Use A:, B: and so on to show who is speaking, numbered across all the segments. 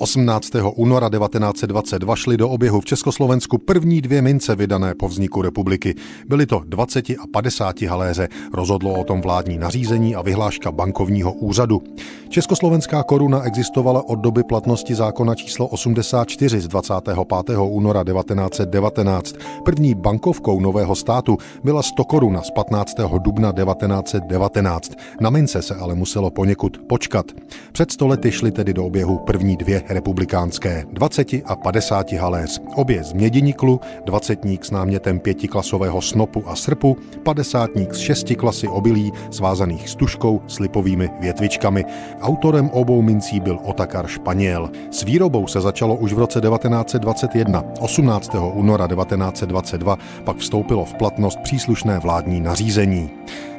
A: 18. února 1922 šly do oběhu v Československu první dvě mince vydané po vzniku republiky. Byly to 20 a 50 haléře. Rozhodlo o tom vládní nařízení a vyhláška bankovního úřadu. Československá koruna existovala od doby platnosti zákona číslo 84 z 25. února 1919. První bankovkou nového státu byla 100 koruna z 15. dubna 1919. Na mince se ale muselo poněkud počkat. Před stolety šly tedy do oběhu první dvě republikánské, 20 a 50 haléř. Obě z mědiniklu, 20 s námětem pětiklasového snopu a srpu, 50 z šesti klasy obilí, svázaných stužkou s lipovými větvičkami. Autorem obou mincí byl Otakar Španěl. S výrobou se začalo už v roce 1921. 18. února 1922 pak vstoupilo v platnost příslušné vládní nařízení.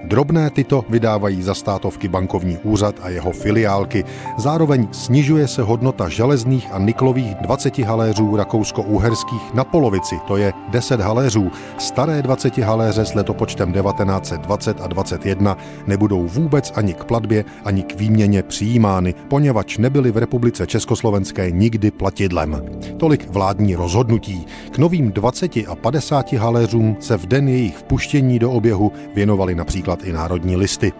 A: Drobné tyto vydávají za státovky bankovní úřad a jeho filiálky. Zároveň snižuje se hodnota železných a niklových 20 haléřů rakousko-uherských na polovici, to je 10 haléřů. Staré 20 haléře s letopočtem 1920 a 21 nebudou vůbec ani k platbě, ani k výměně přijímány, poněvadž nebyly v republice Československé nikdy platidlem. Tolik vládní rozhodnutí. K novým 20 a 50 haléřům se v den jejich vpuštění do oběhu věnovali například například i národní listy.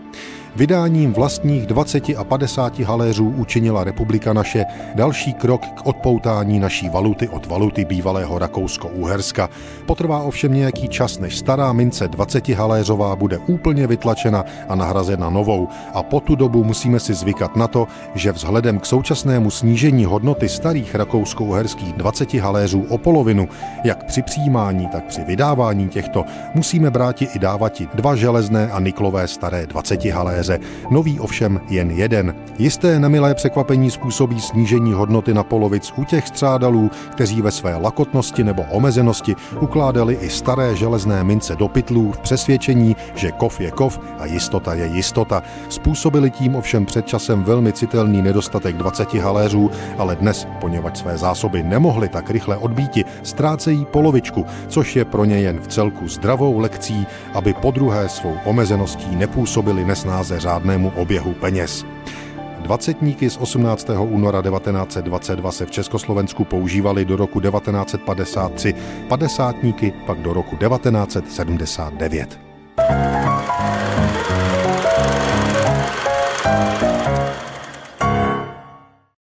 A: Vydáním vlastních 20 a 50 haléřů učinila republika naše další krok k odpoutání naší valuty od valuty bývalého Rakousko-Uherska. Potrvá ovšem nějaký čas, než stará mince 20 haléřová bude úplně vytlačena a nahrazena novou a po tu dobu musíme si zvykat na to, že vzhledem k současnému snížení hodnoty starých rakousko-uherských 20 haléřů o polovinu, jak při přijímání, tak při vydávání těchto, musíme bráti i dávati dva železné a niklové staré 20 haléře kalendáře. Nový ovšem jen jeden. Jisté nemilé překvapení způsobí snížení hodnoty na polovic u těch střádalů, kteří ve své lakotnosti nebo omezenosti ukládali i staré železné mince do pytlů v přesvědčení, že kov je kov a jistota je jistota. Způsobili tím ovšem před časem velmi citelný nedostatek 20 haléřů, ale dnes, poněvadž své zásoby nemohli tak rychle odbíti, ztrácejí polovičku, což je pro ně jen v celku zdravou lekcí, aby po druhé svou omezeností nepůsobili nesnáze se řádnému oběhu peněz. Dvacetníky z 18. února 1922 se v Československu používaly do roku 1953, padesátníky pak do roku 1979.